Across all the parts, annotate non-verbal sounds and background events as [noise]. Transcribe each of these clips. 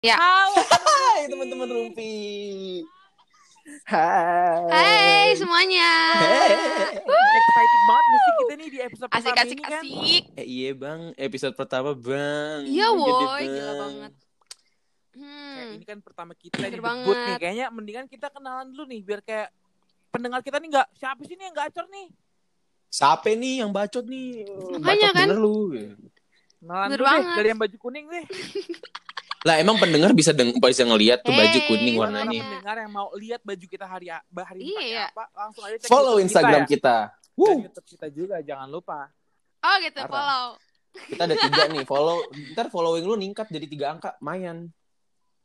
Ya. Halo. Hai [laughs] teman-teman Rumpi. Hai. Hai semuanya. Excited banget gak sih kita nih di episode Asik pertama asik ini kan? asik. Eh, iya bang, episode pertama bang. Iya woi, gila banget. Kayak Hmm. ini kan pertama kita di debut nih. banget. Kayaknya mendingan kita kenalan dulu nih biar kayak pendengar kita nih nggak siapa sih nih yang gacor nih? Siapa nih yang bacot nih? Makanya bacot kan. bener lu. Kenalan Bener dulu deh dari yang baju kuning deh. [laughs] Lah emang pendengar bisa deng bisa ngelihat tuh baju kuning warnanya. pendengar yang mau lihat baju kita hari hari ini pakai Iya. apa, langsung aja cek Follow YouTube Instagram kita. kita. ya. Dan Wuh, YouTube kita juga jangan lupa. Oh gitu, Parah. follow. kita ada tiga nih. Follow, ntar following lu ningkat jadi tiga angka, mayan.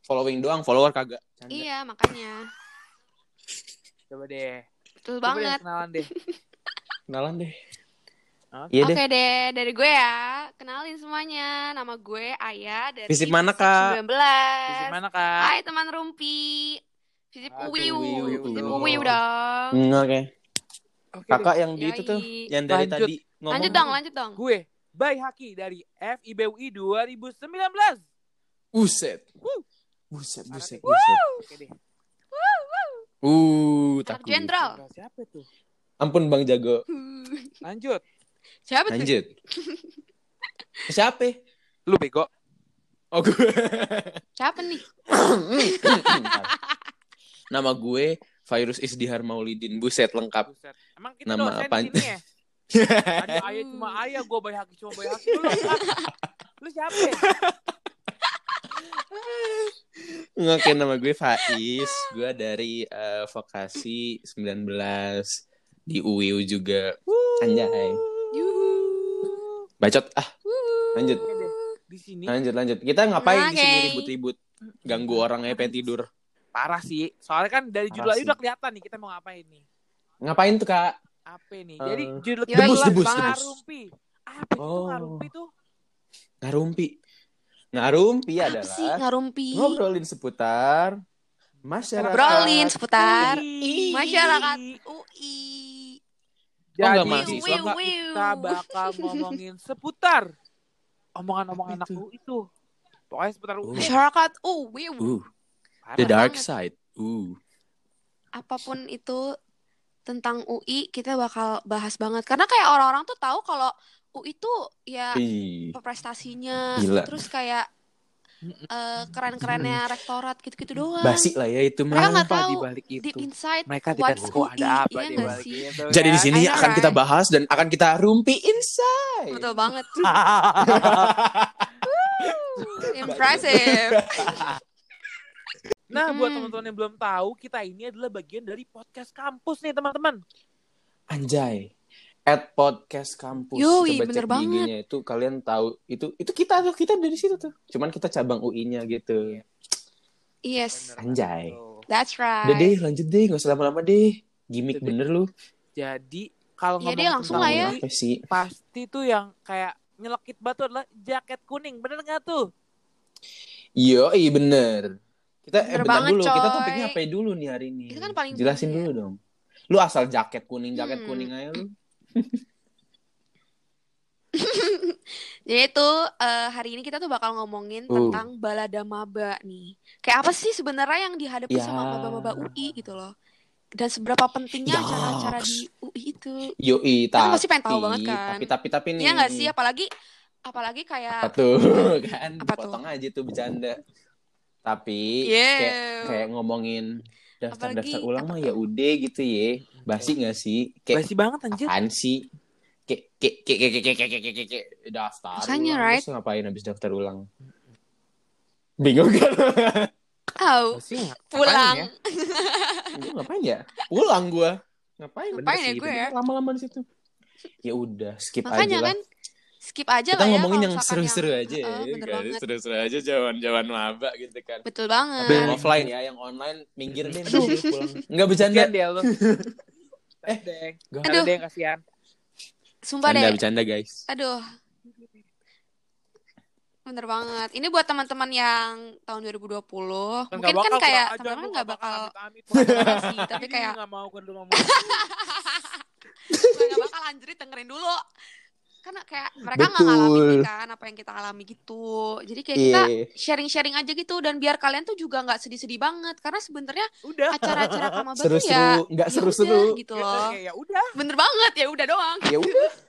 Following doang, follower kagak. Canda. Iya, makanya. Coba deh. Betul Coba deh banget. kenalan deh. [laughs] Kenalan deh. Oke. Iya Oke deh. deh, dari gue ya. Kenalin semuanya. Nama gue Aya dari Visip mana, Kak? 19. Di mana kak? Hai teman Rumpi. Uwiu. Uwiu. Visip Uwiu. Uwiu dong. Hmm, Oke. Oke Kakak deh. yang di itu tuh, yang dari Lanjut. tadi ngomong. Lanjut dong, lanjut dong. Gue Bay Haki dari FIBUI 2019. Buset. Buset, buset, Woo. buset. Oke deh. Uh, takut. jenderal. Siapa tuh? Ampun Bang Jago. [laughs] Lanjut. Siapa tuh? Lanjut. [laughs] Siapa? Lu bego. Oh gue. Siapa nih? [laughs] Nama gue Virus Isdihar Maulidin. Buset lengkap. Buset. Emang kita Nama apaan? di sini ya? [laughs] Ada ayah cuma ayah, gue Bay Haki cuma Bay Haki. Lu, lu siapa? ya? Oke, nama gue Faiz. Gue dari eh, vokasi 19 di UIU juga. Anjay. Yuhu. Bacot. Ah, lanjut. Di sini Lanjut, lanjut. Kita ngapain di sini ribut-ribut? Ganggu orang aja pengen tidur. parah sih. Soalnya kan dari judul aja udah kelihatan nih kita mau ngapain nih. Ngapain tuh, Kak? Apa nih? Jadi judul Yoi, kita debus, adalah debus. Ngarumpi. Apa itu Oh. ngarumpi tuh? Ngarumpi. Ngarumpi Apa adalah sih ngarumpi? ngobrolin seputar masyarakat. Ngobrolin seputar Ui. masyarakat UI. Oh, Jadi mahasiswa, Wiu, wiu. kita bakal ngomongin seputar omongan-omongan anak Itu. UI itu. Pokoknya seputar. Uh. Masyarakat UI. Uh, Parah. the dark side. Uh. Apa pun itu tentang UI kita bakal bahas banget karena kayak orang-orang tuh tahu kalau UI tuh ya Ih. prestasinya Gila. terus kayak eh, keren-kerennya rektorat gitu-gitu doang. Basi lah ya itu Mereka mah. nggak tahu di balik itu? deep inside Mereka tidak tahu ada apa iya di balik sih? itu. Jadi di kan? sini I know, akan kita right? bahas dan akan kita rumpi inside. betul banget. [laughs] Impressive. Nah, buat teman-teman yang belum tahu, kita ini adalah bagian dari podcast kampus nih, teman-teman. Anjay. At podcast kampus. Yoi, Coba bener cek banget. IG-nya itu kalian tahu itu itu kita tuh kita dari situ tuh. Cuman kita cabang UI-nya gitu. Yes, Anjay. That's right. Udah deh, lanjut deh, nggak usah lama-lama deh. Gimmick Jadi- bener lu. Jadi, kalau Iya ngomong deh, langsung tentang lah ya. Apa sih? pasti tuh yang kayak nyelekit batu adalah jaket kuning. Bener nggak tuh? Yo, iya bener. Kita eh, Bener bentar banget, dulu. Kita coy. topiknya apa dulu nih hari ini? Itu kan paling Jelasin tinggi dulu dong. Lu asal jaket kuning, jaket Hmm. kuning aja lu. [laughs] Jadi itu eh, hari ini kita tuh bakal ngomongin Uh. tentang balada maba nih. Kayak apa sih sebenarnya yang dihadapi Ya. sama maba-maba UI gitu loh. Dan seberapa pentingnya Yaks. acara-acara di UI itu. Yoi, Kan tapi, pasti pengen tahu banget kan. Tapi, tapi, tapi nih. Iya nggak sih? Apalagi apalagi Apa kayak tuh? [laughs] kan, Apa tuh? potong aja tuh bercanda. Tapi, Yeah. kayak, kayak ngomongin daftar-daftar Apalagi, ulang apa mah ya udah gitu ya. Basi nggak sih? Kayak Basi banget anjir. apaan sih? Kayak, kayak, kayak, kayak, kayak, kayak, kayak, daftar Makanya, ulang. right? Terus ngapain habis daftar ulang? Bingung kan? oh, nggak? pulang. [laughs] ya? Gua ngapain ya? Pulang gua. Ngapain? Ngapain Bener ya gue ya? Lama-lama di situ. Ya udah, skip Makanya aja lah. kan skip aja Kita lah ya ngomongin yang seru-seru yang- aja Heeh, ya. kan? banget. Seru-seru aja jawan-jawan maba gitu kan. Betul banget. Yang offline ya, yang online minggir deh Aduh. pulang. Enggak bercanda. Kasian dia lu. [laughs] Eh, Deng. Aduh. deh kasihan. Sumpah Bercanda, deh. bercanda guys. Aduh. Bener banget. Ini buat teman-teman yang tahun 2020. Kan Mungkin kan kayak teman-teman nggak bakal [laughs] sih, tapi kayak- nggak mau [laughs] lu ngomong. nggak bakal anjrit dengerin dulu. Karena kayak mereka nggak ngalamin kan apa yang kita alami gitu. Jadi kayak Iya. kita sharing-sharing aja gitu dan biar kalian tuh juga nggak sedih-sedih banget karena sebenarnya Udah. acara-acara kamaba tuh Seru-seru, ya nggak ya seru-seru. gitu Ya, loh. ya udah. Bener banget ya udah doang. Ya udah. [laughs]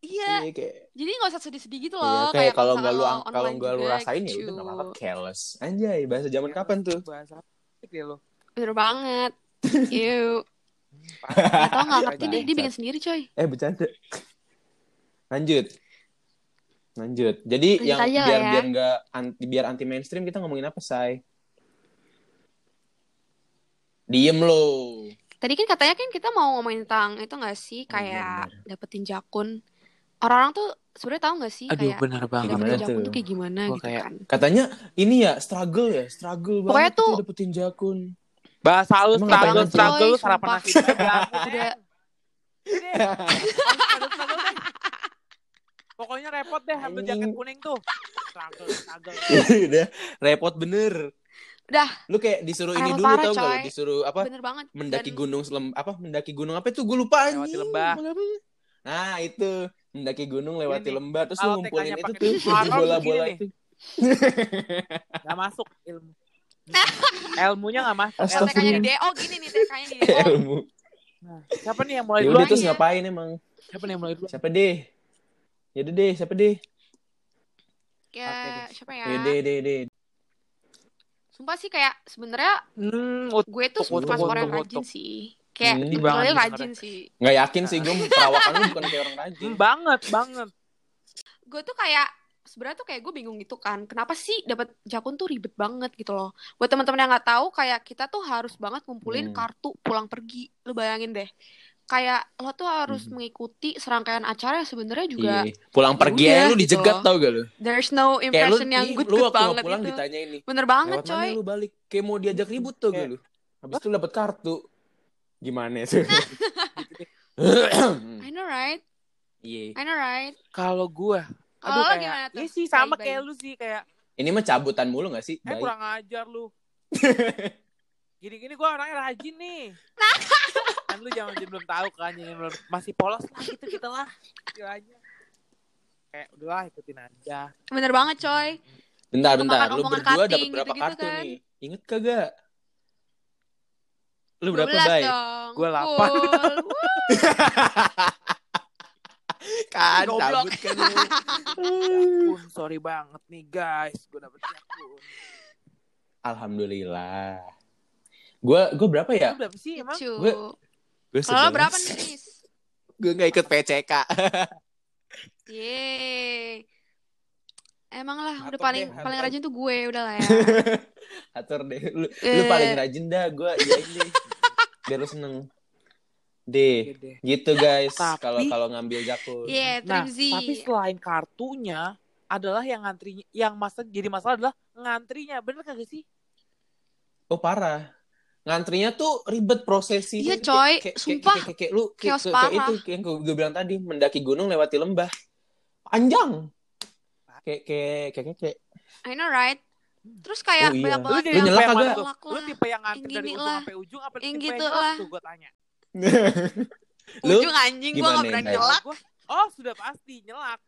Iya, Iya, kayak jadi nggak usah sedih-sedih gitu Iya, loh. kayak kalau nggak lu kalau nggak lu rasain ya gitu. udah nggak apa-apa careless. Anjay, bahasa zaman kapan tuh? Bahasa apa ya lo? Bener banget. [laughs] Yuk. [laughs] Parah. Atau nggak ngerti deh, dia bikin sendiri coy. Eh bercanda. Lanjut. Lanjut. Jadi Lanjut yang biar ya. biar nggak anti biar anti mainstream kita ngomongin apa, Say? Diem lo. Tadi kan katanya kan kita mau ngomongin tentang itu nggak sih kayak dapetin jakun. Orang-orang tuh sebenarnya tahu nggak sih Aduh, kayak bener banget. Gimana dapetin jakun tuh? tuh kayak gimana gitu kayak- kan. Katanya ini ya struggle ya, struggle Pokoknya banget tuh- kita dapetin jakun. Bahasa lu struggle, struggle, lu sarapan nasi. Udah. [laughs] Udah. Struggle, struggle deh. Pokoknya repot deh ambil jaket kuning tuh. Struggle, struggle. [laughs] Udah repot bener. Udah. Lu kayak disuruh ini dulu parah, tau gak lu? Disuruh apa? Bener banget. Mendaki Dan- gunung selem apa? Mendaki gunung apa itu? Gue lupa anjing. Lewati lembah. Nah, itu mendaki gunung lewati Ini, lembah terus lu ngumpulin itu tuh [laughs] bola-bola itu. Gak masuk ilmu. [laughs] Ilmunya gak masuk. TK-nya di DO gini nih TK-nya di DO. Ilmu. Nah, siapa nih yang mulai Ya dulu? udah terus aja. ngapain emang? Siapa nih yang mulai dulu? Siapa deh? Ya udah deh, siapa deh? Kayak siapa ya? Ya deh, deh, deh. Sumpah sih kayak sebenarnya Hmm, gue tuh tuk, orang rajin sih. Kayak Hmm, banget rajin sih. Nggak yakin sih gue perawakan lu bukan kayak orang rajin. hmm, banget, banget. gue tuh kayak sebenarnya tuh kayak gue bingung gitu kan kenapa sih dapat jakun tuh ribet banget gitu loh buat teman-teman yang nggak tahu kayak kita tuh harus banget ngumpulin Hmm. kartu pulang pergi lu bayangin deh kayak lo tuh harus Hmm. mengikuti serangkaian acara yang sebenarnya juga Iya. Pulang Ya pergi aja lu gitu dijegat loh. tau gak lu? there's no Kayak lu, impression yang good lu good banget pulang itu ditanya ini. bener banget Lewat coy mana lu balik? Kayak mau diajak ribut tuh Kayak- lu? Habis itu dapet kartu. Gimana tuh? [laughs] I know right Iya. I know right Kalau gue, Kalau aduh kayak, gimana tuh? iya sih sama Baik-baik. kayak lu sih kayak, Ini mah cabutan mulu gak sih? eh Baik. kurang ajar lu. [laughs] Gini-gini gue orangnya rajin nih. [laughs] kan lu jangan belum tahu kan, jangan belum masih polos lah gitu kita lah. Gitu aja. Kayak udahlah ikutin aja. bener banget coy Bentar, bentar. Omongan- Lu berdua dapat berapa gitu-gitu kartu kan. nih? Ingat kagak? Lu berapa 12 baik? dong Gua delapan. [laughs] Kan cabut kan. Jakun, sorry banget nih guys, gue dapet jakun. Alhamdulillah. Gue gue berapa ya? Lu berapa sih emang? Lucu. Gue- Gue Kalau berapa nih, Nis? Gue gak ikut PCK. [laughs] Yeay. Emang lah, udah paling deh, paling rajin tuh gue udah lah ya. [laughs] Atur deh. Lu, lu Eh. paling rajin dah. Gue iyain deh. Biar lu seneng. Deh. Gede. Gitu guys. Tapi- Kalau kalau ngambil jakun. Iya, Nah, Trimzy. tapi selain kartunya adalah yang ngantrinya, yang masa jadi masalah adalah ngantrinya, bener kagak sih? Oh parah. Ngantrinya tuh ribet prosesi. Iya, coy. Kayak- kayak- Sumpah. Kayak, kayak, kayak lu kayak, Chaos kayak itu kayak yang gue bilang tadi mendaki gunung lewati lembah. Panjang. Kayak kayak kayak kayak, kayak. I know right. Terus kayak Oh, iya. banyak Lu banget jadi yang nyelak kagak? Lu tipe yang ngantri dari ujung lah. sampai ujung apa Yang tipe gitu lah. tuh gue tanya. [laughs] lu Ujung anjing gue gimana gak berani nyelak. Gua- oh, sudah pasti nyelak.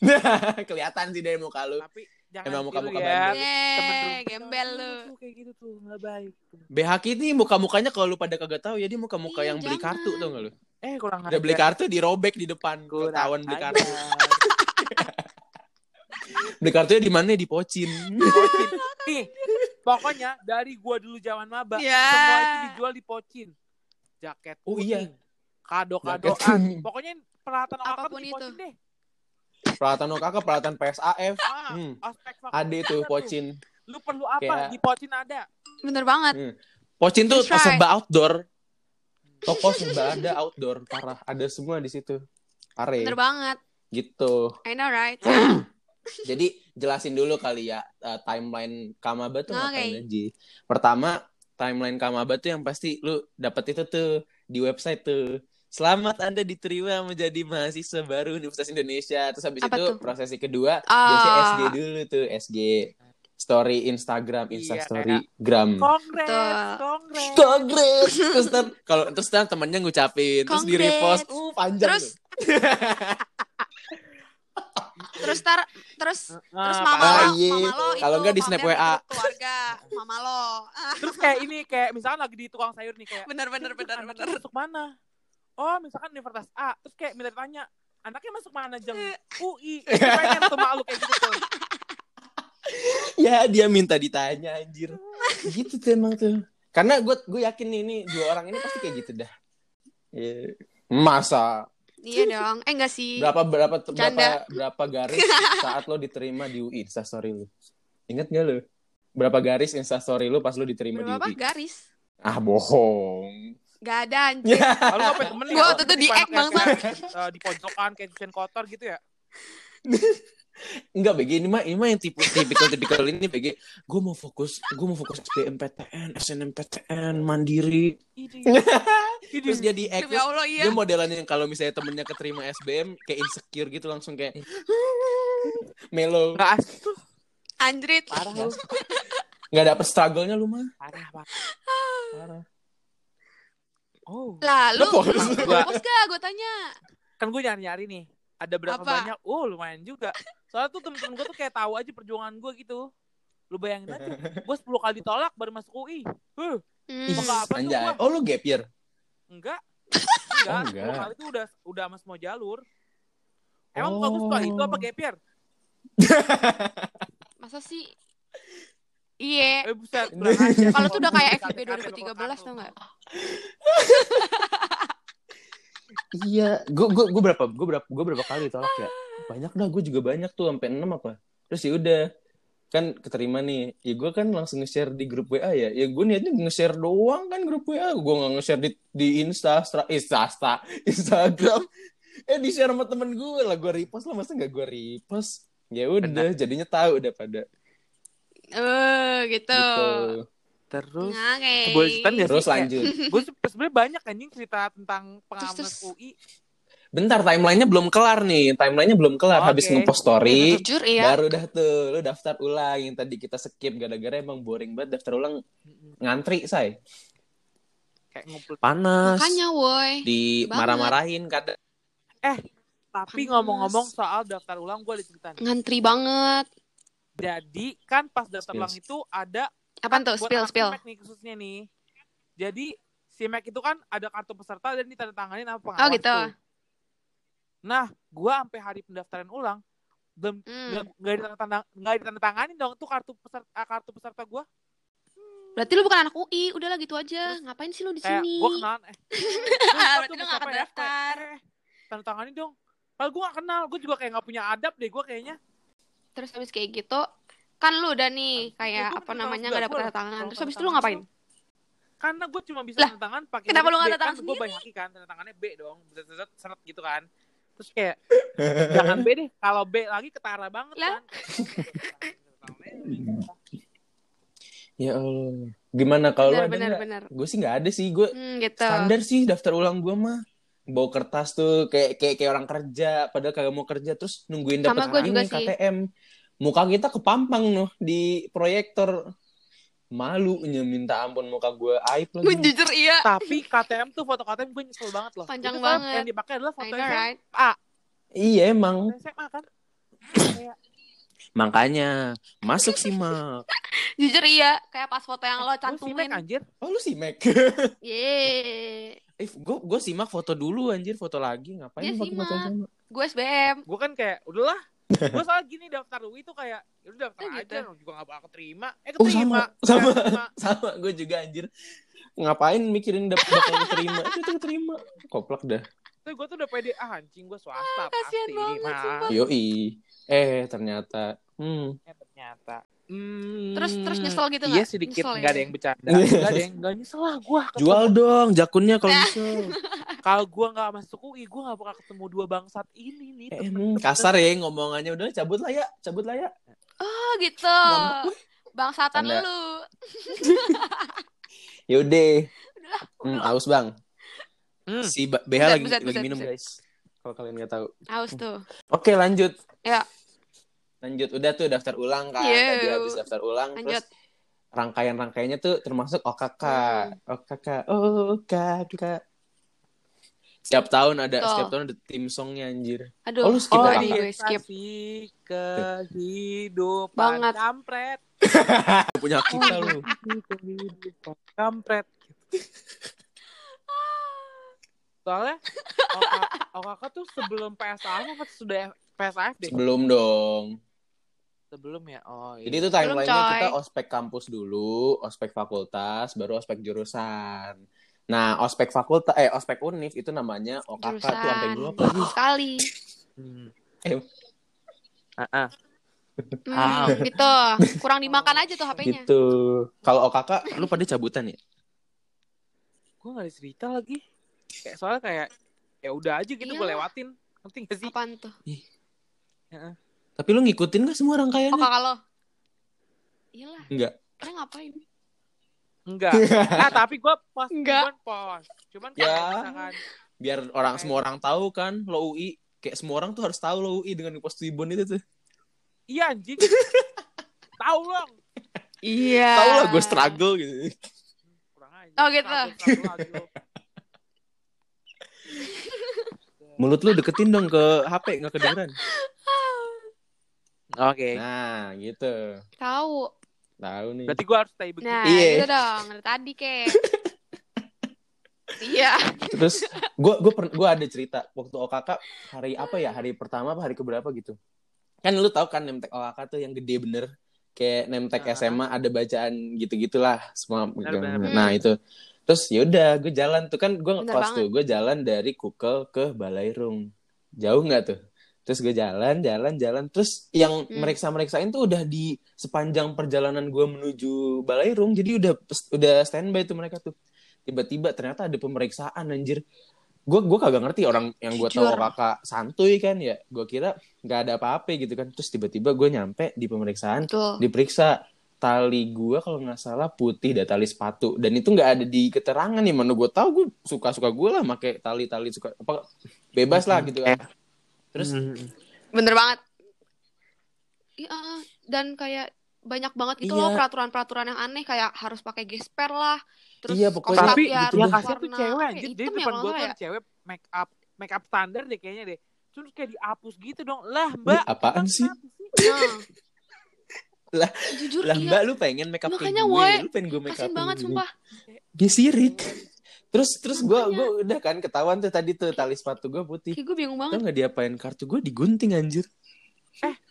[laughs] kelihatan sih dari muka lu. Tapi jangan Emang tiru muka-muka ya. bandel. Temen Yeay, gembel lu. Tuh, kayak gitu tuh, nggak baik. BHK ini muka-mukanya kalau lu pada kagak tahu ya dia muka-muka yang beli kartu tuh gak lu? Eh, kurang Udah beli kartu dirobek di depan ketahuan beli kartu. Beli kartunya di mana? Di pocin. Pocin. Nih, pokoknya dari gua dulu zaman maba, Ya. semua itu dijual di pocin. Jaket Oh, iya. kuning. Pokoknya peralatan Apa pun itu. deh. Peralatan kakak, peralatan PSAF. Ah, Hmm. Ada itu pocin. Lu perlu apa? Kayak- Di pocin ada. Bener banget. Pocin tuh right. serba outdoor. Toko serba ada outdoor, parah. Ada semua di situ. Pare. Bener banget. Gitu. I know right. [clears throat] Jadi jelasin dulu kali ya uh, timeline Kamaba tuh Oke. ngapain aja. Pertama, timeline Kamaba tuh yang pasti lu dapat itu tuh di website tuh. Selamat Anda diterima menjadi mahasiswa baru Universitas Indonesia. Terus habis Apa itu tuh? prosesi kedua Ah. biasanya SG dulu tuh, SG. story Instagram, Insta Iya, story gram. Kongres, kongres. Kongres. terus ntar kalau terus ntar temennya ngucapin, terus di repost, uh panjang Terus [laughs] terus tar terus Nah, terus mama Ah, lo, iya. mama lo Kalau itu nggak di snap WA. ke keluarga, mama lo. Terus kayak ini kayak misalkan lagi di tukang sayur nih kayak bener bener bener bener. masuk mana? Oh, misalkan Universitas A. Terus kayak minta tanya, anaknya masuk mana jeng? UI. Itu pengen tuh malu kayak gitu tuh. [laughs] Ya dia minta ditanya anjir. gitu tuh emang tuh. Karena gue gue yakin nih ini dua orang ini pasti kayak gitu dah. Iya. Masa Iya dong. Eh enggak sih. berapa berapa berapa Canda. berapa garis [laughs] saat lo diterima di UI Instastory lo? Ingat gak lo? Berapa garis Instastory lo pas lo diterima Berapa di UI? garis? Ah bohong. Gak ada anjir. Kalau gue temen nih. Gua kalau waktu itu di ek, kayak, eh, di pojokan kayak cucian kotor gitu ya. Enggak BG ini mah ini mah yang tipe tipikal tipikal ini BG. Gue mau fokus, gue mau fokus SBMPTN, SNMPTN, mandiri. [laughs] Terus dia di ek, Demi terus Allah iya. dia modelan yang kalau misalnya temennya keterima SBM kayak insecure gitu langsung kayak [laughs] melo. Anjrit. Parah lu. Nggak dapet struggle-nya lu mah. Parah, parah. Parah. Oh. Lah, lu lepos gak? Gue tanya. Kan gue nyari-nyari nih. Ada berapa Apa? banyak? Oh, lumayan juga. Soalnya tuh temen-temen gue tuh kayak tahu aja perjuangan gue gitu. Lu bayangin aja. Gue 10 kali ditolak baru masuk UI. Huh, Hmm. Enggak apa tuh gua. Oh lu gap year? enggak. [laughs] Oh, Enggak. enggak. 10 kali itu udah udah sama semua jalur. Emang Oh. bagus tuh itu apa gap year? Masa sih? Iya. Eh buset. [laughs] Kalau tuh udah kayak kate- 2013 kate- tau gak? Iya, gue gue gue berapa gue berapa gue berapa kali ditolak ya? Banyak dah, gue juga banyak tuh sampai 6 apa. Terus ya udah kan keterima nih, ya gue kan langsung nge-share di grup WA ya. Ya gue niatnya nge-share doang kan grup WA, gue nggak nge-share di di Insta, Stra, Insta, Insta, Instagram. Eh di share sama temen gue lah, gue repost lah masa nggak gue repost? Ya udah, jadinya tahu udah pada Eh, gitu. gitu. Terus Oke. boleh ceritain nggak Terus sih? lanjut. [laughs] Gue sebenarnya banyak anjing cerita tentang pengalaman Terus, terus. UI. Bentar, timelinenya belum kelar nih. Timelinenya belum kelar. Habis Oke. ngepost story, Jujur iya. baru dah tuh lu daftar ulang yang tadi kita skip gara-gara emang boring banget daftar ulang ngantri say Kayak ngumpul. panas Makanya woi. di Banget. marah-marahin kadang Tapi Panas. ngomong-ngomong soal daftar ulang gue ada cerita nih. Ngantri banget. Jadi kan pas ulang itu ada Apaan tuh? buat Spill, spill. SIMEK nih khususnya nih. Jadi SIMEK itu kan ada kartu peserta dan ditandatangani sama pengawas Oh gitu. tuh. Nah, gua sampai hari pendaftaran ulang belum Hmm. nggak ditandatangani nggak ditandatangani dong tuh kartu peserta ah, kartu peserta gua. Berarti lu bukan anak UI. Udahlah gitu aja. Ngapain sih lu di sini? gua kenalan eh. [laughs] Berarti tuh lu siapa nggak ya? daftar. Eh, Tandatangani dong. Padahal gua gak kenal, gua juga kayak gak punya adab deh gua kayaknya. Terus habis kayak gitu, kan lu udah nih Ya, kayak apa namanya nggak dapet tanda tangan. Terus habis itu lu tangan ngapain? Karena gue cuma bisa Lah, tanda tangan pakai kenapa lu nggak tanda tangan kan gue sendiri? banyak kan tanda tangannya B dong seret gitu kan terus kayak [laughs] jangan B deh kalau B lagi ketara banget Lah. kan [laughs] ya Allah gimana kalau ada gue sih nggak ada sih gue Hmm, gitu. standar sih daftar ulang gue mah bawa kertas tuh kayak kayak kayak orang kerja padahal kagak mau kerja terus nungguin sih. KTM muka kita kepampang noh di proyektor malu minta ampun muka gue aib lagi jujur iya. tapi KTM tuh foto KTM gue nyesel banget loh Panjang Itu kan banget. yang dipakai adalah foto know right? iya emang SMA kan kayak makanya masuk sih mak [laughs] Jujur iya. Kayak pas foto yang lo sih cantumin. anjir oh lu sih Mac [laughs] Yeay. Eh, gue gue simak foto dulu anjir, foto lagi ngapain Dia foto foto simak. sama? Gue SBM. gue kan kayak udahlah gue soal gini daftar UI tuh kayak ya udah daftar Oh, gitu. aja juga gak bakal keterima eh Oh, keterima sama, sama. Eh, keterima. [laughs] Sama gue juga anjir. Ngapain mikirin diterima? Eh, Itu keterima. Koplak dah. Tuh gue tuh udah pede ah anjing gue swasta Ah, kasihan pasti banget, mah. Yoi. Eh, ternyata hmm. Eh, ternyata. Hmm, Terus terus nyesel gitu Iya nggak? sedikit Nyesel nggak ya? ada yang bercanda. Nggak ada yang nggak nyesel lah gue. Jual dong jakunnya kalau Nah. bisa. [laughs] Kalau gue nggak masuk UI, gue nggak bakal ketemu dua bangsat ini nih. Eh, temen-temen. kasar ya ngomongannya udah cabut lah ya, cabut lah ya. Oh gitu. Bangsatan lu. [laughs] Yaudah. Hmm, aus bang. Hmm. Si BH Buset, lagi buset, lagi buset, minum buset. guys. Kalau kalian nggak tahu. Aus tuh. Oke lanjut. Ya. lanjut udah tuh daftar ulang kan Iya. tadi habis daftar ulang Lanjut. terus rangkaian-rangkaiannya tuh termasuk OKK Hmm. OKK OKK setiap tahun ada Betul. setiap tahun ada tim songnya anjir Aduh, Oh, lu skip oh, ya, gue skip. Kehidupan Banget. kampret. [laughs] punya kita lu kehidupan kampret. Soalnya [laughs] OKK, OKK tuh sebelum PSAF apa sudah PSAF deh? sebelum dong Sebelum ya. Oh iya. jadi itu timelinenya kita ospek kampus dulu ospek fakultas baru ospek jurusan nah ospek fakultas eh ospek univ itu namanya OKK tuh sampai Jurusan. dulu apa lagi Sekali. Hmm. Eh. Ah, ah. Hmm, gitu. Kurang dimakan aja tuh HP-nya. gitu kalau OKK lu pada cabutan ya Gue gak ada cerita lagi. Kayak soalnya kayak ya udah aja gitu gue Iyalah. lewatin. Ngerti gak sih? Apaan tuh? tapi lu ngikutin gak semua Oh, rangkaiannya kakak lo? Iyalah, enggak kalian ngapain? Enggak. Nah, [laughs] tapi gue pas Enggak. cuman pos. Cuman kalau Ya. misalkan biar orang semua orang tahu kan lo UI kayak semua orang tuh harus tahu lo UI dengan pos tribun itu tuh iya anjing. [laughs] Tahu dong. Iya. tahu lah gue struggle gitu Kurang aja. Oh, gitu. Struggle, struggle lagi lo. Mulut lu deketin dong ke HP nggak kedengeran [laughs] Oke. nah gitu Tahu. tahu nih Berarti gue harus stay begitu. Nah, Iya. gitu dong. Dari tadi, kek. [laughs] Iya. terus gue gue gue ada cerita waktu OKK hari apa ya hari pertama apa hari keberapa gitu kan lu tahu kan nemtek OKK tuh yang gede bener kayak nemtek. SMA ada bacaan gitu gitulah semua benar, benar. nah itu terus yaudah gue jalan tuh. Kan gue ngekos tuh gue jalan dari Kukel ke Balairung jauh nggak tuh? Terus gue jalan jalan jalan. Terus yang Hmm. mereksa mereksain tuh udah di sepanjang perjalanan gue menuju Balairung jadi udah udah standby tuh mereka tuh. Tiba-tiba ternyata ada pemeriksaan anjir. Gue gue kagak ngerti orang yang gue tahu kakak santuy kan ya. Gue kira nggak ada apa-apa gitu kan. Terus tiba-tiba gue nyampe di pemeriksaan Betul. diperiksa tali gue kalau nggak salah putih dan tali sepatu dan itu nggak ada di keterangan nih mana gue tahu gue suka-suka gue lah pakai tali-tali suka apa bebas lah gitu kan terus Hmm. Bener banget. Iya, dan kayak banyak banget gitu Iya. loh peraturan-peraturan yang aneh kayak harus pakai gesper lah. Terus Iya, pokoknya Tapi gitu yang kasih tuh cewek anjir. Jadi ya depan gue tuh ya? cewek make up make up standar deh kayaknya deh. Terus kayak dihapus gitu dong. Lah, Mbak. apaan sih? Nah. Lah, jujur lah iya. mbak lu pengen make up kayak Makanya, gue woy, lu pengen gue make up banget sumpah. dia sirik. Terus terus gue gue udah kan ketahuan tuh tadi tuh tali sepatu gue putih. Kayak gue bingung tau banget. nggak diapain kartu gue digunting anjir.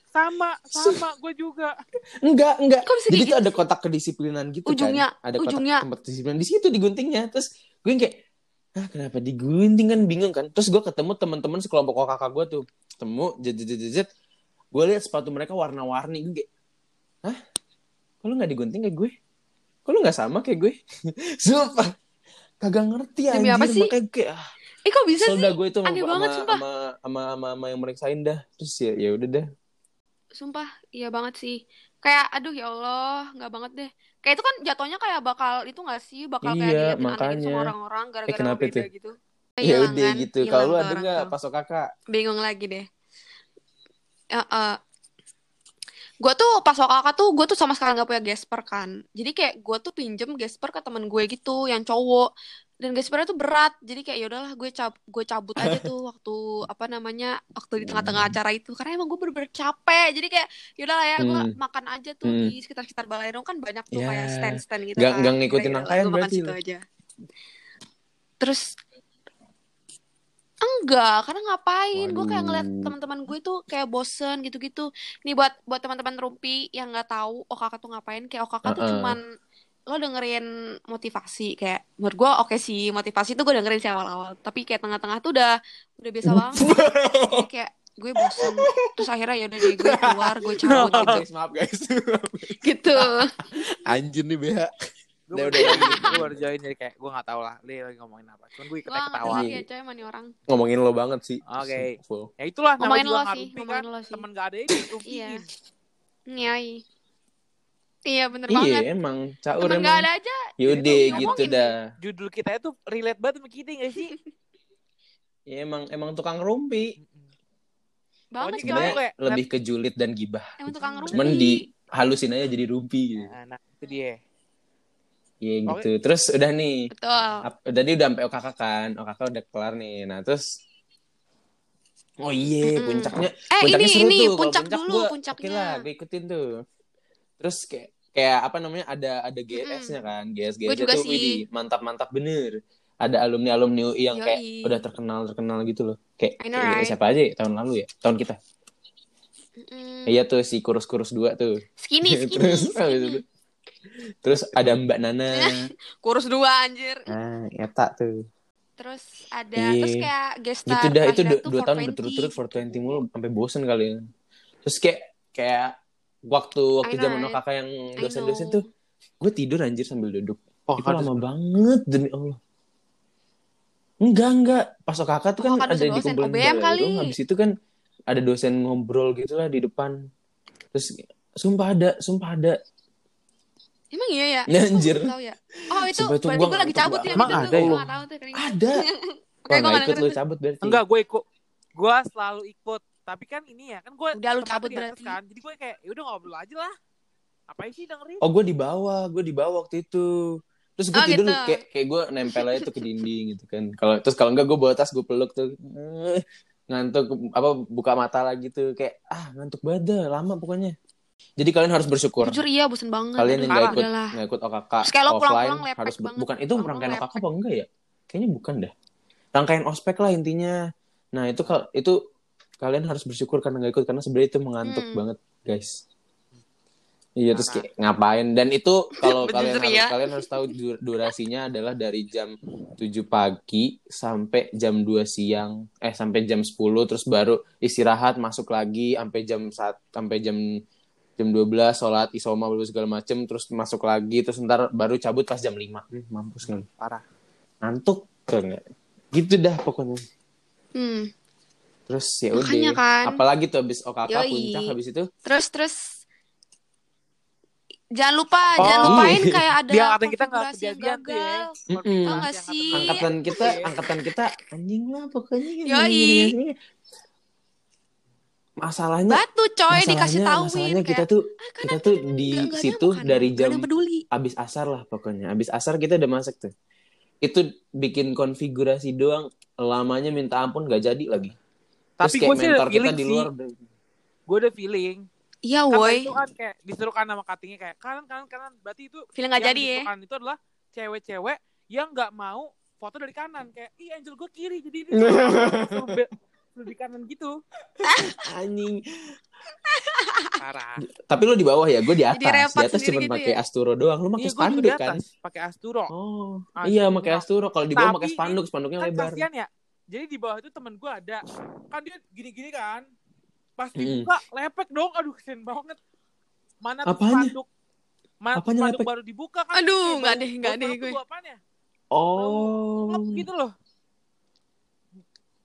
Sama, sama gue juga. enggak enggak. Jadi kayak tuh ada kotak kedisiplinan gitu Ujungnya, kan ada kotak ujungnya. tempat disiplinan di situ diguntingnya. Terus gue kayak ah kenapa digunting? Kan bingung kan. Terus gue ketemu teman-teman sekelompok kakak gue tuh. Ketemu jet jet jet, jet, jet. gue lihat sepatu mereka warna-warni. Gue kayak hah kalau nggak digunting kayak gue kalau nggak sama kayak gue [laughs] sumpah kagak ngerti Demi anjir apa sih? makanya kayak ah, Eh kok bisa sih? gue itu Aneh banget, sumpah. sama, sama, sama, sama yang meriksain dah terus ya ya udah dah Sumpah, iya banget sih. Kayak aduh ya Allah, nggak banget deh. Kayak itu kan jatuhnya kayak bakal itu nggak sih? Bakal kayak Iya, diliatin aneh makanya. sama orang-orang gara-gara kenapa lo beda itu? gitu. ya Hilang udah kan? gitu kalau lu ada nggak pasok kakak bingung lagi deh. Ya, eh, gue tuh pas kakak tuh gue tuh sama sekali nggak punya gesper kan. Jadi kayak gue tuh pinjem gesper ke temen gue gitu yang cowok. Dan gespernya tuh berat. Jadi kayak ya udahlah gue cab gue cabut aja tuh [laughs] waktu apa namanya waktu di tengah-tengah Hmm. acara itu karena emang gue bener-bener capek. Jadi kayak ya udahlah ya gue Hmm. makan aja tuh Hmm. di sekitar-sekitar Balairung kan banyak tuh Ya. kayak stand-stand gitu Nggak- kan. nggak ngikutin rangkaian gue makan berarti situ aja. Terus Enggak, karena ngapain? Gue kayak ngeliat teman-teman gue tuh kayak bosen gitu-gitu. Nih buat buat teman-teman Rumpi yang nggak tahu OKK tuh ngapain, kayak OKK tuh Uh-uh. cuman lo dengerin motivasi kayak menurut gue oke sih motivasi tuh gue dengerin sih awal-awal tapi kayak tengah-tengah tuh udah udah biasa banget. Jadi kayak gue bosen. Terus akhirnya ya udah deh gue keluar gue cabut [laughs] gitu. Maaf guys. [laughs] Gitu. Anjir nih BH Gue Udah, udah udah, join, gue baru join jadi kayak gue gak tau lah dia lagi ngomongin apa. Cuman gue ikut gue ketawa. ngerti Iya. ya coy sama nih orang ngomongin lo banget sih Oke. Full. Ya itulah namanya Ngomongin lo sih, ngomongin kan. lo sih. Temen gak ada ini Iya. Nyai iya bener iya banget emang caur temen emang gak ada aja tuh gitu ngomongin. dah Judul kita itu relate banget sama kita gak sih? ya emang emang tukang rumpi Banget. Sebenarnya kayak- lebih ke julid dan gibah. Emang tukang rumpi. Cuman di halusin aja jadi rumpi gitu. Nah, nah, itu dia. Iya gitu. Terus udah nih. Betul. Ap- Tadi udah sampai OKK kan. OKK udah kelar nih. Nah, terus Oh iya, Mm-mm. puncaknya Eh puncaknya ini seru ini tuh. Puncak puncak dulu gua puncaknya. Oke lah, gue ikutin tuh. Terus kayak kayak apa namanya ada ada GS-nya kan, GS GS juga itu sih. widih, mantap-mantap bener. Ada alumni alumni UI yang kayak Yoi. udah terkenal terkenal gitu loh. Kayak, know, kayak right? siapa aja ya tahun lalu ya, tahun kita. Mm-mm. Iya tuh si kurus-kurus dua tuh. Skinny [laughs] skinny. terus skinny. Itu- terus ada Mbak Nana. [laughs] Kurus dua anjir. nah, eta tuh. Terus ada Iya. terus kayak guest star gitu dah itu dua, tuh dua tahun 420. berturut-turut 420 mulu sampai bosen kali ya. Terus kayak kayak waktu waktu know, zaman? OKK yang dosen-dosen tuh gue tidur anjir sambil duduk. Oh, itu lama banget demi Allah. Enggak, enggak. Pas OKK tuh kan OKK ada dosen-dosen, dikumpulin OBM kali. Habis itu kan ada dosen ngobrol gitu lah di depan. Terus sumpah ada, sumpah ada. Emang iya ya? Ya, anjir. Tahu ya. Oh itu berarti gue lagi cabut ya. Emang ada ya? Ada. [laughs] Oke, gue ikut lu cabut berarti. Enggak, gue ikut. Gue selalu ikut. Tapi kan ini ya, kan gue Udah lu cabut berarti. kan. Jadi gue kayak, ya udah ngobrol aja lah. Apa sih dengerin? Oh gue di bawah, gue di bawah waktu itu. Terus gue Oh, tidur gitu. kayak kayak gue nempel aja tuh ke dinding gitu kan. Kalau terus kalau enggak gue bawa tas gue peluk tuh. Eh, ngantuk apa buka mata lagi tuh kayak ah ngantuk banget dah, lama pokoknya. Jadi kalian harus bersyukur. Jujur iya bosen banget. Kalian yang nggak ikut nggak ikut OKK Terus kayak offline pulang-pulang lepek harus ber- banget. bukan itu Pulang-pulang rangkaian OKK apa enggak ya? Kayaknya bukan dah. Rangkaian ospek lah intinya. Nah itu itu kalian harus bersyukur karena nggak ikut karena sebenarnya itu mengantuk Hmm. banget guys. Iya terus kayak ngapain dan itu kalau [laughs] kalian harus, ya. kalian harus tahu dur- durasinya adalah dari jam 7 pagi sampai jam 2 siang eh sampai jam 10 terus baru istirahat masuk lagi sampai jam 1 sampai jam jam 12 sholat isoma segala macem terus masuk lagi terus ntar baru cabut pas jam 5 hmm, mampus lu? Parah. ngantuk enggak gitu dah pokoknya Hmm. terus ya udah kan. apalagi tuh habis OKK Yoi. puncak habis itu Terus terus jangan lupa Oh. jangan lupain kayak ada [laughs] Biar angkatan kita nggak kejadian tuh ya. Tau gak sih? angkatan kita [laughs] angkatan kita anjing lah pokoknya Yoi. Masalahnya Batu coy dikasih masalahnya, tahuin masalahnya kita kayak tuh "Ah, kan kita tuh yang di nggak- nggak situ demo kan? dari jam ada yang peduli. abis asar lah pokoknya. Abis asar kita udah masak tuh. Itu bikin konfigurasi doang. Lamanya minta ampun gak jadi lagi. Terus Tapi kayak gue sih mentor kita feeling di sih. luar. Udah- Gue ada feeling. iya Karena woi. itu kan kayak disuruh kan nama cuttingnya kayak kanan kanan kanan. Berarti itu feeling nggak yang jadi ya? itu adalah cewek-cewek yang nggak mau foto dari kanan. Kayak ih angel gue kiri jadi ini [laughs] di kanan gitu. Anjing. Parah. Tapi lu di bawah ya gue di atas. di atas cuma gitu pakai ya? asturo doang. Lu pakai iya spanduk di kan? atas pakai asturo. Oh Asturo. iya pakai asturo. Kalau di bawah pakai spanduk spanduknya kan lebar. kasihan ya. Jadi di bawah itu temen gue ada. Kan dia gini-gini kan. Pas dibuka lepek dong. Aduh kesian banget. Mana tuh Apanya? spanduk? Mana tuh Apanya spanduk lepek? baru dibuka kan? Aduh, kayak nggak bau- deh, nggak bau deh gue. ya? oh. Ngep gitu loh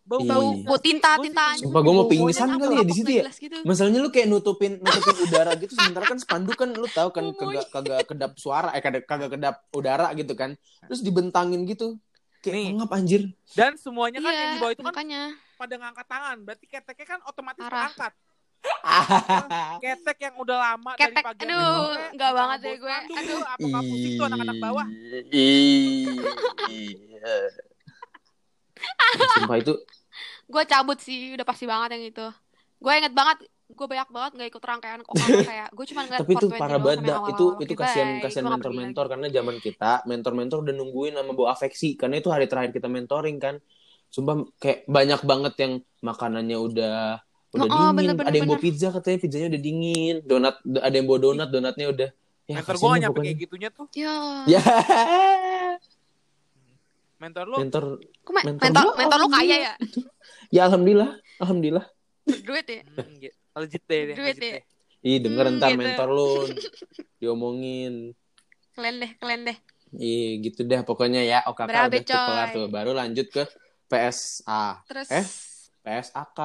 bau Iya. bau tinta tinta Sumpah gue mau pingsan apa? kali ya di situ ya. gitu. Masalahnya lu kayak nutupin nutupin [laughs] udara gitu sementara kan spanduk kan lu tahu kan kagak [laughs] kagak kedap suara eh kagak kagak kedap udara gitu kan. Terus dibentangin gitu. Kayak Nih. ngap anjir. dan semuanya kan iya yang di bawah itu kan makanya pada ngangkat tangan berarti keteknya kan otomatis Parah. angkat [laughs] ketek yang udah lama Ketek, dari pagi aduh, nggak banget bau deh gue. Aduh. apa pusing tuh anak-anak bawah Iya. Sumpah itu gue cabut sih udah pasti banget yang itu. Gue inget banget gue banyak banget nggak ikut rangkaian kok kayak gue cuma ngeliat tapi itu 420 parah banget itu itu kasihan bye. kasihan mentor-mentor karena zaman kita mentor-mentor udah nungguin sama bawa afeksi. Karena itu hari terakhir kita mentoring kan. Sumpah kayak banyak banget yang makanannya udah udah Oh, oh, dingin. bener, bener, ada yang bawa pizza katanya pizzanya udah dingin. Donat ada yang bawa donat donatnya udah ya mentor gue gak nyampe kayak gitunya tuh. Ya. Ya [laughs] mentor lu? Mentor me- Mentor mentor gua? mentor lu kaya ya? [laughs] Ya alhamdulillah alhamdulillah. Duit ya? Hmm, gitu. legit deh Duit ya. deh. ih denger Hmm, ntar gitu. mentor lu. [laughs] Diomongin. Kalian deh kalian deh. Iya gitu deh pokoknya ya. OKK Berabe, udah tuh kelar coy. tuh. Baru lanjut ke PSA terus? Eh? PSAK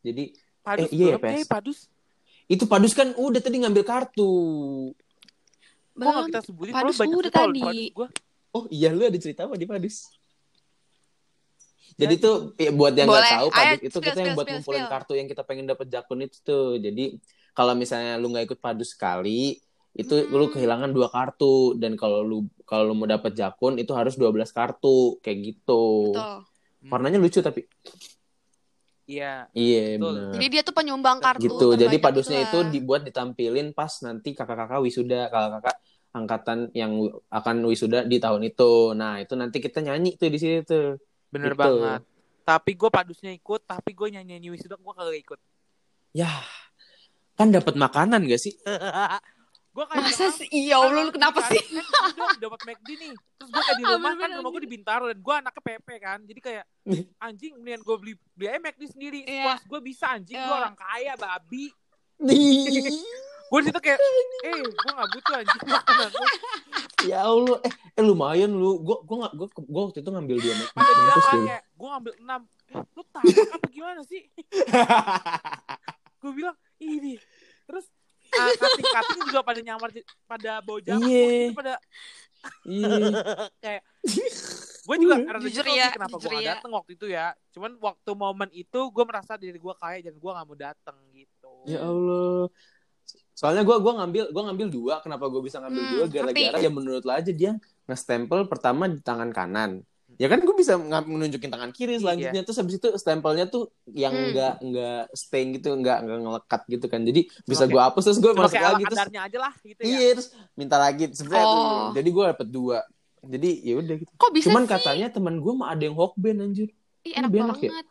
jadi padus Eh, iya ya, belum, eh, padus. Itu padus kan udah tadi ngambil kartu. Kok gak belum kita sebutin Padus udah tadi. padus gua. Oh iya lu ada cerita apa di padus Jadi tuh ya, buat yang nggak tahu, Ayo, padus itu spill, kita yang spill, buat ngumpulin kartu yang kita pengen dapat jakun itu tuh. Jadi kalau misalnya lu nggak ikut padus sekali, itu Hmm. lu kehilangan dua kartu dan kalau lu kalau lu mau dapat jakun itu harus 12 kartu kayak gitu. Betul. Warnanya lucu tapi Iya. iya Betul. benar. Jadi dia tuh penyumbang kartu. gitu. Jadi terbanyak padusnya gitu itu dibuat ditampilin pas nanti kakak-kakak wisuda, kakak-kakak angkatan yang akan wisuda di tahun itu. Nah, itu nanti kita nyanyi tuh di sini tuh. Bener Gitu. banget. Tapi gue padusnya ikut, tapi gue nyanyi nyanyi wisuda gue kagak ikut. Ya, kan dapat makanan gak sih? [laughs] gue kayak Masa sih? Iya "Kan Allah, lu orang kenapa sih? dong dapat McD nih. Terus gue kayak di Ah, [laughs] rumah kan rumah gue di Bintaro dan gue anaknya PP kan. Jadi kayak [laughs] anjing mendingan gue beli beli aja McD sendiri. Iya. Puas gue bisa anjing gue Iya. orang kaya babi. Gue situ kayak eh gue gak butuh anjing makanan [laughs] ya Allah, eh, eh lumayan lu. Gua gua gak, gua, gua waktu itu ngambil dua Mampus lu. kayak gue ngambil 6 eh, lu tabrak apa gimana sih? [laughs] gue bilang ini terus ah, kating-kating juga pada nyamar pada bawa jamu Iya. itu pada Iya. [laughs] kayak gue juga rada Jujur nyesel ya, kenapa gue jujur gak ya. dateng waktu itu ya cuman waktu momen itu gue merasa diri gue kaya dan gue gak mau dateng gitu Ya Allah. Soalnya gua gua ngambil gua ngambil dua. Kenapa gua bisa ngambil Hmm, dua? Gara-gara ya menurut lo aja dia nge-stempel pertama di tangan kanan. Ya kan gue bisa menunjukin tangan kiri selanjutnya terus habis itu stempelnya tuh yang Hmm. enggak enggak stain gitu, enggak enggak ngelekat gitu kan. Jadi bisa kayak- gua hapus terus gue masuk lagi terus aja lah gitu ya Iya, terus minta lagi sebenarnya Oh. Jadi gue dapet dua. Jadi ya udah gitu. Kok bisa Cuman sih? katanya teman gue mah ada yang hokben anjir. Ih, enak enak ya? banget.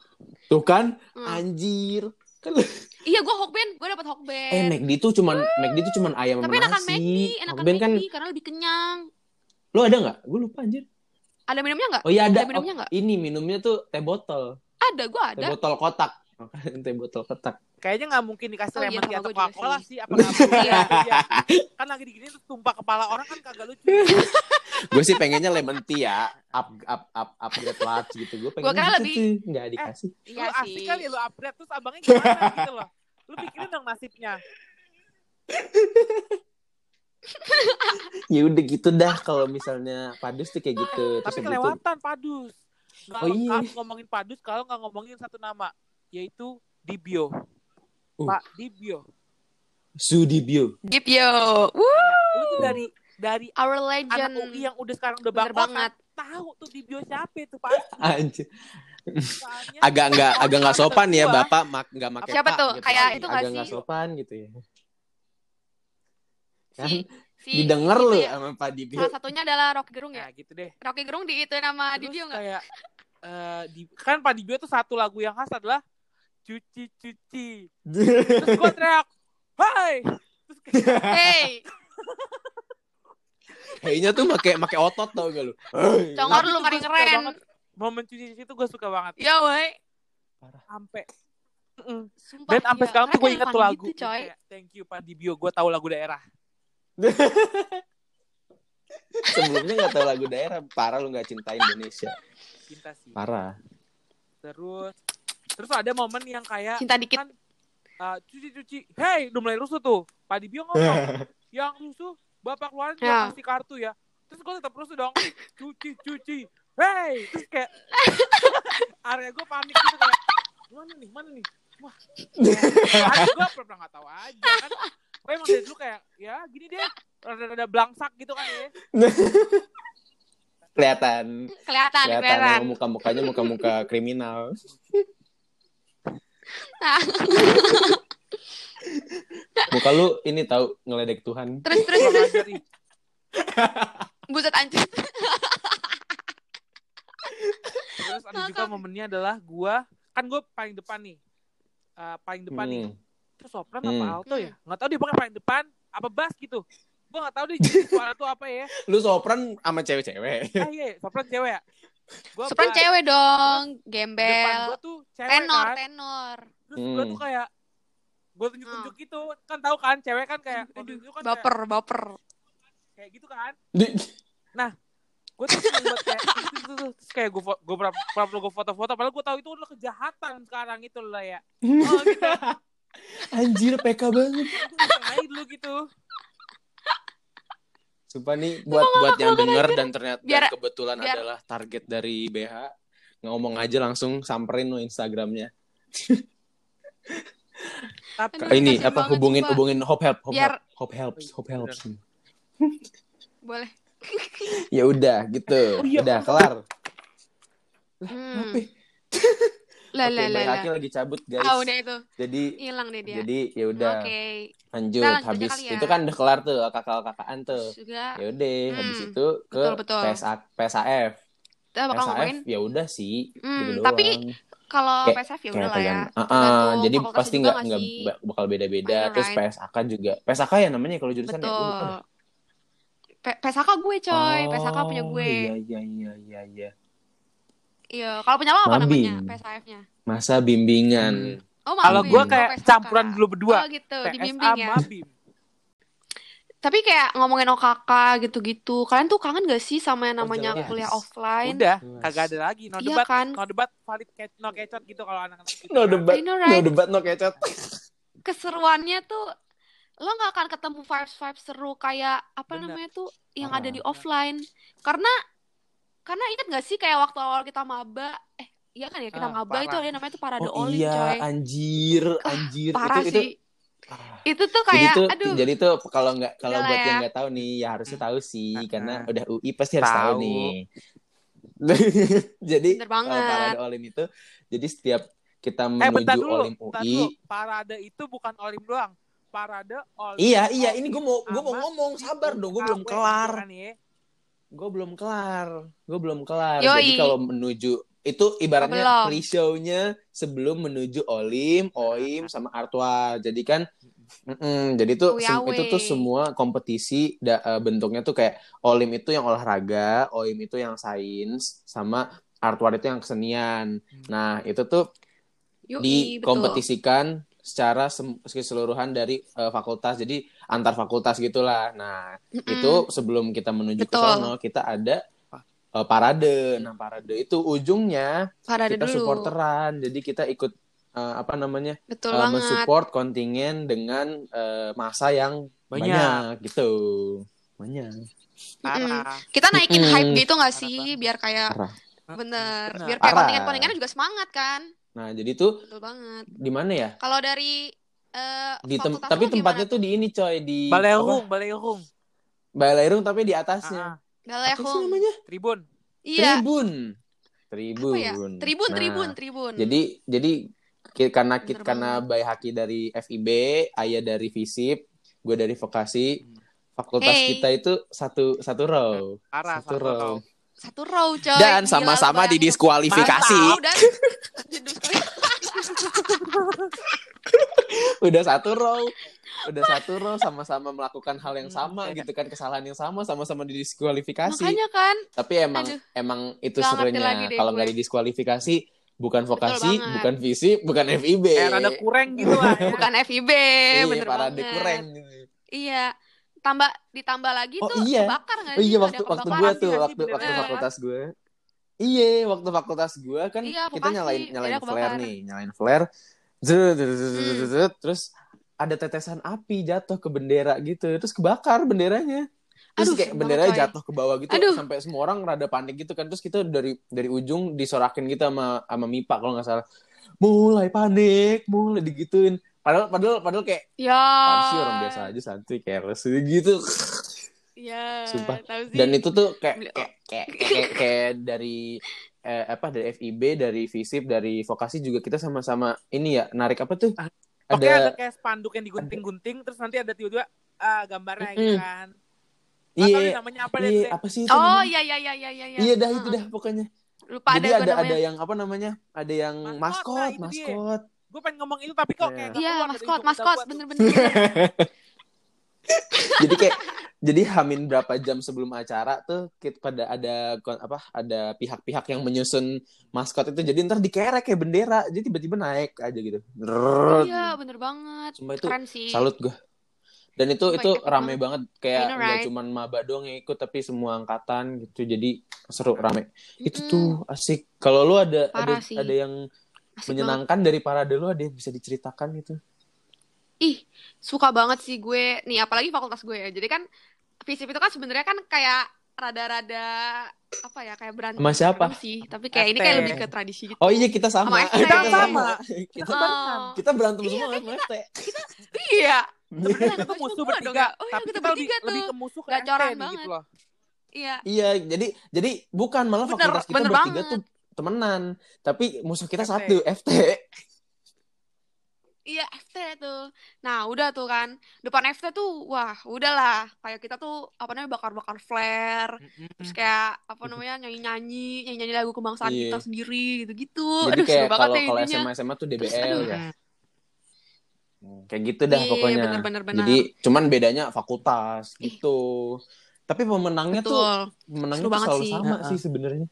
Tuh kan, Hmm. anjir. Kan Iya, gue Hokben, gue dapet Hokben. eh McD tuh cuman McD tuh cuman ayam Tapi enakan nasi. McD, enakan Hokben kan McD karena lebih kenyang. lo ada nggak? Gue lupa anjir. Ada minumnya nggak? Oh iya ada. Ada minumnya Oh, nggak? ini minumnya tuh teh botol. Ada, gue Teh ada. botol kotak. [laughs] teh botol kotak. Kayaknya nggak mungkin dikasih Oh iya, lemon gua juga Coca-Cola sih. apa nggak [laughs] Iya. Iya. kan lagi digini terus tumpah kepala orang kan kagak lucu [laughs] gue sih pengennya lemon tea ya. Up up up upgrade large gitu. Gue pengen kira gitu lebih- tuh. Nggak dikasih. Iya lu asik sih. kali lu upgrade terus abangnya gimana gitu loh lu pikirin dong nasibnya [laughs] Ya udah gitu dah kalau misalnya padus tuh kayak gitu. Terus tapi itu kelewatan padus nggak Oh, iya. ngomongin padus kalau nggak ngomongin satu nama yaitu Dibio Uh. Pak Dibio Sudibyo. Give yo. Woo, lu tuh dari dari our anak legend. UI yang udah sekarang udah banget. tahu tuh Dibio siapa itu pasti [laughs] Anjir. Soalnya agak nggak [laughs] agak nggak sopan ya bapak mak nggak pakai Siapa pak tuh? gitu. Kayak itu nggak agak nggak sopan gitu ya kan Si, si, didengar itu lu ya. sama Pak Dibio Salah satunya adalah Rocky Gerung ya. ya gitu deh Rocky Gerung di itu nama Terus Dibio nggak? kayak eh, di, kan Pak Dibio tuh satu lagu yang khas adalah cuci cuci [laughs] terus gue teriak hai terus kayak Hey, kayaknya tuh pakai pakai otot tau gak lu Hei. Congor lu paling keren. banget. momen cuci cuci itu gue suka banget ya woi. sampai Mm. Sumpah. dan sampai iya. sekarang tuh gue ingat tuh lagu Gitu, coy. Kayak, thank you Pak Dibio gue tahu lagu daerah [laughs] sebelumnya nggak tahu lagu daerah parah lu nggak cinta Indonesia cinta sih parah terus terus ada momen yang kayak Cinta dikit. kan uh, cuci cuci hey udah mulai rusuh tuh. Pak Dibio ngomong [laughs] yang rusuh bapak keluarin Ya. kasih kartu ya. Terus gue tetap rusuh dong. Cuci cuci hey terus kayak [laughs] area gue panik gitu kayak mana nih mana nih? Wah gue pernah nggak tahu aja. Kan gue emang dari dulu kayak ya gini deh. Rada-rada belangsak gitu kan ya. Kelihatan. Kelihatan, kelihatan kelihatan. muka mukanya muka muka kriminal [laughs] [laughs] muka lu ini tahu ngeledek Tuhan. Terus terus ajar ih. buset anjir. terus ada juga momennya adalah gue kan gue paling depan nih. Uh, paling depan nih. Hmm. itu sopran Hmm. apa alto ya? Nggak tahu dia pokoknya paling depan apa bass gitu. Gue nggak tahu deh jenis suara tuh apa ya. Lu sopran sama cewek-cewek. Ah iya sopran cewek ya gua Sopran bass. cewek dong, depan gembel. gue tuh cewek Tenor, kan tenor. terus gue Hmm. tuh kayak gue tunjuk-tunjuk gitu kan tahu kan cewek kan kayak kan kayak, Baper, baper. kayak gitu kan Di- gue tuh banget kayak [laughs] itu, terus kayak gue gue pernah gue foto-foto padahal gue tahu itu udah kejahatan sekarang itu lah ya [laughs] oh gitu anjir PK banget dulu gitu Sumpah nih buat buat yang denger dan ternyata Biar- dan kebetulan biar- adalah target dari BH. ngomong aja langsung samperin lo Instagramnya. Tapi Aduh, ini apa banget, hubungin sumpah. hubungin hope help hope Biar- help hope helps hope helps. [laughs] Boleh. ya udah gitu. Oh, iya. Udah kelar. Hmm. Lah Oke, lah lah Mbak lah. Haki lagi cabut guys. Ah udah itu. Jadi Hilang deh dia. jadi ya udah Oke. lanjut aja habis ya. itu kan udah kelar tuh kakak-kakakan tuh. Juga Ya udah Hmm, habis itu ke betul, betul. PSA, PSAF. kita bakal ngomongin PSAF ya udah sih Hmm, gitu tapi kalau PSF ya udah lah ya. Ah, ah, Tergantung jadi pasti nggak nggak bakal beda-beda. Terus right? PSAK juga. PSAK ya namanya kalau jurusan ya. Betul. Apa? P- PSAK gue coy, Oh, PSAK punya gue. Iya iya iya iya iya. Kalau punya lo apa Mabim. namanya? PSAF-nya. Masa bimbingan. Oh, Kalau gue Oh, kayak PSAK. campuran dulu berdua. Oh gitu, PSA dibimbing ya. Mabim. Tapi kayak ngomongin OKK gitu-gitu. Kalian tuh kangen gak sih sama yang Oh, namanya jelas. kuliah offline? Udah, Jelas. kagak ada lagi. No Iya debat, kan? no debat, valid ke- no kecot gitu kalau anak-anak gitu. No debat, know, no right? debat, no kecot. Keseruannya tuh lo gak akan ketemu vibes-vibes seru kayak apa Bener. namanya tuh yang Ah, ada di offline. Karena karena ingat gak sih kayak waktu awal kita maba, eh iya kan ya kita Ah, maba itu ada namanya tuh parade Oh olim iya, coy. anjir, anjir. Parah itu, sih. Itu, ah. Itu tuh jadi kayak tuh, aduh. jadi tuh kalau nggak kalau buat lah yang ya. nggak tahu nih, ya harusnya tahu sih, Ah, karena ah. udah UI pasti harus tahu, Tahu. nih. [laughs] jadi kalau parade olim itu, jadi setiap kita Eh, bentar menuju dulu, olim bentar UI, dulu. Parade itu bukan olim doang. Parade olim. iya iya, ini gue mau gue mau ngomong, sabar dong, gue belum kelar. kan ya. Gue belum kelar. Gue belum kelar. Yoi. jadi kalau menuju itu ibaratnya pre-show-nya sebelum menuju olim oim sama artwa. Jadi kan mm-mm, jadi tuh Uyawe. itu tuh semua kompetisi da- eh, bentuknya tuh kayak olim itu yang olahraga oim itu yang sains sama artwa itu yang kesenian. Nah itu tuh Yoi, betul. Secara keseluruhan dari eh, fakultas jadi antar fakultas gitulah nah Mm-mm. itu sebelum kita menuju ke Betul. sono kita ada eh, parade nah parade itu ujungnya Parade kita dulu. supporteran jadi kita ikut eh, apa namanya Betul banget. mensupport kontingen dengan eh, masa yang Banyak. banyak, gitu banyak Parah. Kita naikin hype gitu gak sih biar kayak Parah. bener, Bener. biar kayak kontingen-kontingennya juga semangat kan? Nah jadi tuh Betul banget. di mana ya Kalau dari eh di tem- tapi tempatnya tuh di ini coy di Balerung, Balerung. apa? Balairung tapi di atasnya Ah, apa sih namanya Tribun. Iya. Tribun. Apa Tribun. ya? Tribun, Nah, tribun, tribun. Jadi jadi karena kita karena Bay Haki dari FIB, Ayah dari Visip, gue dari Vokasi. Fakultas Hey. kita itu satu satu row. Parah, Satu satu row. row. Satu row coy. Dan Gila, sama-sama didiskualifikasi. Dan. [laughs] Udah satu row. Udah satu row sama-sama melakukan hal yang sama Hmm, gitu kan, kesalahan yang sama, sama-sama didiskualifikasi. Makanya kan Tapi emang Aduh. emang itu serunya. Kalau nggak didiskualifikasi, bukan vokasi, bukan visip, bukan FIB. Eh, rada kurang gitu lah ya. bukan FIB, Iya, bener parade banget. kurang. Iya. Tambah ditambah lagi Oh, tuh iya. kebakar nggak Oh sih? iya Nggak waktu waktu gue tuh waktu waktu Bener-bener. fakultas gue. Iya, waktu fakultas gue kan Iya, kita nyalain nyalain flare nih, nyalain flare. Zut, zut, zut, zut, Hmm. zut, zut. Terus ada tetesan api jatuh ke bendera gitu, terus kebakar benderanya. Terus Aduh, kayak benderanya coy. jatuh ke bawah gitu Aduh. sampai semua orang rada panik gitu kan. Terus kita dari dari ujung disorakin gitu sama sama Mipa kalau nggak salah. Mulai panik, mulai digituin. Padahal padahal padahal kayak Ya. sih orang biasa aja santuy careless gitu. Ya, Sumpah. tahu sih. dan itu tuh kayak kayak kayak, kayak, kayak dari eh, apa dari FIB dari Visip dari vokasi juga kita sama-sama ini ya narik apa tuh Oke, ada ada kayak spanduk yang digunting-gunting, terus nanti ada tiba-tiba ah, gambarnya Mm-mm. gitu kan. Iya nih namanya apa deh. iya Dek. apa sih itu Oh namanya? iya iya iya iya iya. iya dah itu dah pokoknya Lupa jadi ada, ada ada yang apa namanya ada yang Maskot, maskot nah, maskot Gue pengen ngomong itu tapi kok Iya. kayak Iya, dari maskot, maskot, bener-bener. [laughs] [laughs] jadi kayak jadi hamin berapa jam sebelum acara tuh kita pada ada apa ada pihak-pihak yang menyusun maskot itu jadi ntar dikerek kayak bendera jadi tiba-tiba naik aja gitu. Iya, bener banget. Sumpah itu Keren sih. salut gue dan itu Sumpah, itu rame banget kayak nggak right? cuman maba doang yang ikut tapi semua angkatan gitu jadi seru rame itu Mm-mm. tuh asik kalau lu ada Parah ada sih. ada yang Asik menyenangkan dari parade lu ada yang bisa diceritakan gitu Ih, suka banget sih gue. Nih, apalagi fakultas gue ya. Jadi kan FISIP itu kan sebenarnya kan kayak rada-rada apa ya kayak berantem Sama siapa? sih tapi kayak ini kayak FT. lebih ke tradisi gitu Oh iya kita sama. Sama FT. kita Kita sama. Kita, Oh. kita berantem Iya, semua kan sama FT. iya Sebenarnya kita musuh dong, bertiga, ya? Oh iya, tapi kita kita lebih, tuh. lebih ke musuh ke Gacoran FT banget. gitu loh. iya Iya, jadi jadi bukan malah Bener, fakultas kita bener bertiga banget. tuh temenan, tapi musuh kita FT. satu FT. Iya FT tuh. Nah udah tuh kan depan FT tuh wah udahlah kayak kita tuh apa namanya bakar-bakar flare terus kayak apa namanya nyanyi-nyanyi nyanyi-nyanyi lagu kebangsaan Iya. kita sendiri gitu-gitu. Jadi Aduh kayak seru banget kalau ya kalau. SMA SMA tuh DBL aduh. ya. Kayak gitu dah Iya, pokoknya. bener-bener-bener. Jadi cuman bedanya fakultas Ih. gitu. Tapi pemenangnya tuh Betul. pemenangnya Seru tuh banget selalu sih. sama Heeh. sih sebenarnya.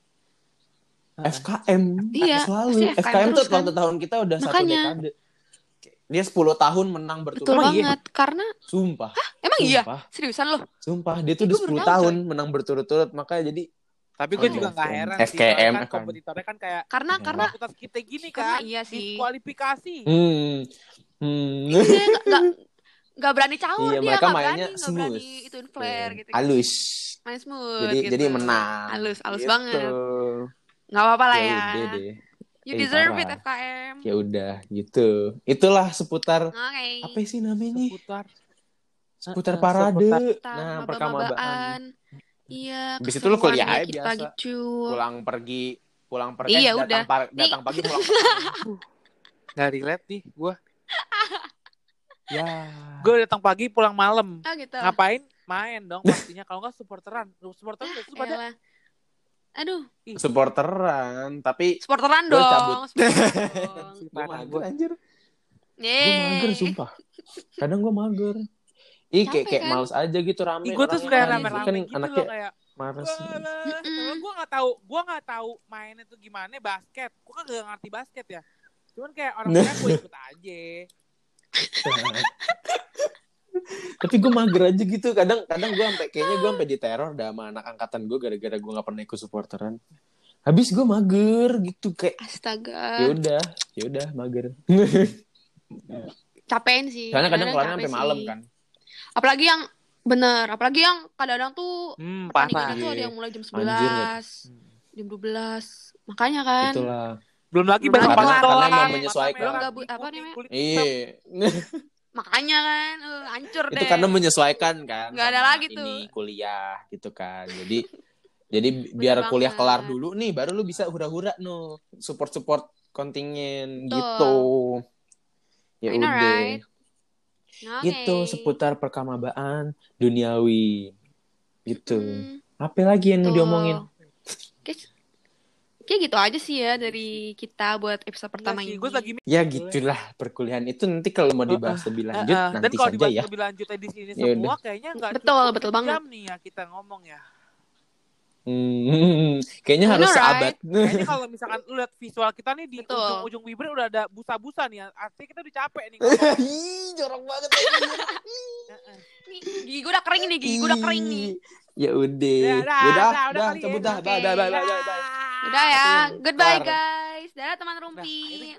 FKM Iya, selalu. FKM FKM, tuh kan. tahun kita udah satu Makanya. dekade. Dia 10 tahun menang Betul berturut-turut. banget karena Sumpah. emang iya Sumpah. seriusan loh. Sumpah, dia tuh udah gua baru 10 tahu, tahun menang berturut-turut, makanya jadi Tapi gue Oh, juga nggak FKM. heran sih, FKM, kan FKM. kompetitornya kan kayak Karena Hmm. karena kita gini karena kan, iya sih. diskualifikasi. hmm, hmm. Iya nggak- nggak nggak berani caur Iya, dia mereka nggak mainnya berani nggak berani smooth. ituin flare Iya, gitu. halus. Main smooth. Jadi gitu. jadi menang. Halus, halus Gitu. banget. Nggak apa-apa lah ya. udah deh. You Eh, deserve it. FKM. Ya udah, gitu. Itulah seputar Oke. apa sih namanya? Seputar Seputar Heeh, parade. seputar- Nah, perkamabaan. Iya. Habis itu lu kuliah aja kita biasa. gitu. Pulang pergi, pulang pergi Iya, datang, udah. pa- datang pagi pulang [laughs] nggak relate nih gue. [laughs] ya. Gue datang pagi pulang malam. Oh gitu. Ngapain? Main dong pastinya. Kalau nggak supporteran. Supporteran tuh pada. Aduh, Supporteran, tapi sporteran Gua dong. cabut. gue mager gue. anjir. Gue mager sumpah. Kadang gue mager. Ih, kayak Capek kayak kan? males aja gitu rame. Ih, gue tuh suka yang kan. rame-rame Kan gitu anaknya loh kayak Males. Gue gak tahu, gue gak tahu mainnya tuh gimana basket. Gue kan gak ngerti basket ya. Cuman kayak orang [laughs] lain gue ikut aja. [laughs] Tapi gue mager aja gitu. Kadang kadang gue sampai kayaknya gue sampai diteror dah sama anak angkatan gue gara-gara gue nggak pernah ikut supporteran. Habis gue mager gitu kayak ya Astaga. udah, ya udah mager. Capein sih. Soalnya kadang capek sampai malam kan. Apalagi yang bener, apalagi yang kadang-kadang tuh Hmm, parah. tuh ada yang mulai jam 11, jam 12. Makanya kan. Itulah. Belum lagi Belum besok lagi pas karena- karena mata menyesuaikan. apa namanya? Iya. Makanya kan, eh, hancur deh. itu karena menyesuaikan kan. Nggak ada lagi tuh. Ini kuliah gitu kan. Jadi [laughs] jadi biar banget. kuliah kelar dulu nih baru lu bisa hura-hura no support-support kontingen Betul. gitu. Ya I udah. right? Oke. Gitu seputar perkamabaan duniawi. Gitu. Hmm, Apa lagi yang mau diomongin? Kayak gitu aja sih ya dari kita buat episode pertama Iya sih, ini. Gue lagi Ya gitulah perkuliahan itu nanti kalau mau dibahas lebih lanjut Heeh. Dan nanti kalau saja dibahas ya. lebih lanjutnya di sini Ya semua kayaknya nggak Betul, cukup betul banget. nih ya kita ngomong ya. Hmm, kayaknya harus know, seabad. Kayaknya [laughs] kalau misalkan lu lihat visual kita nih di ujung-ujung bibir udah ada busa-busa nih. Artinya kita udah capek nih. [laughs] Ih, jorok banget. Nih, gigi gue udah kering nih, gigi gue udah kering nih. Ya udah. Ya, Ya dah, udah, dah, udah, udah kali cabut ya. dah. Bye, bye, bye, bye, bye, bye. Udah ya, goodbye guys. Dadah teman rumpi.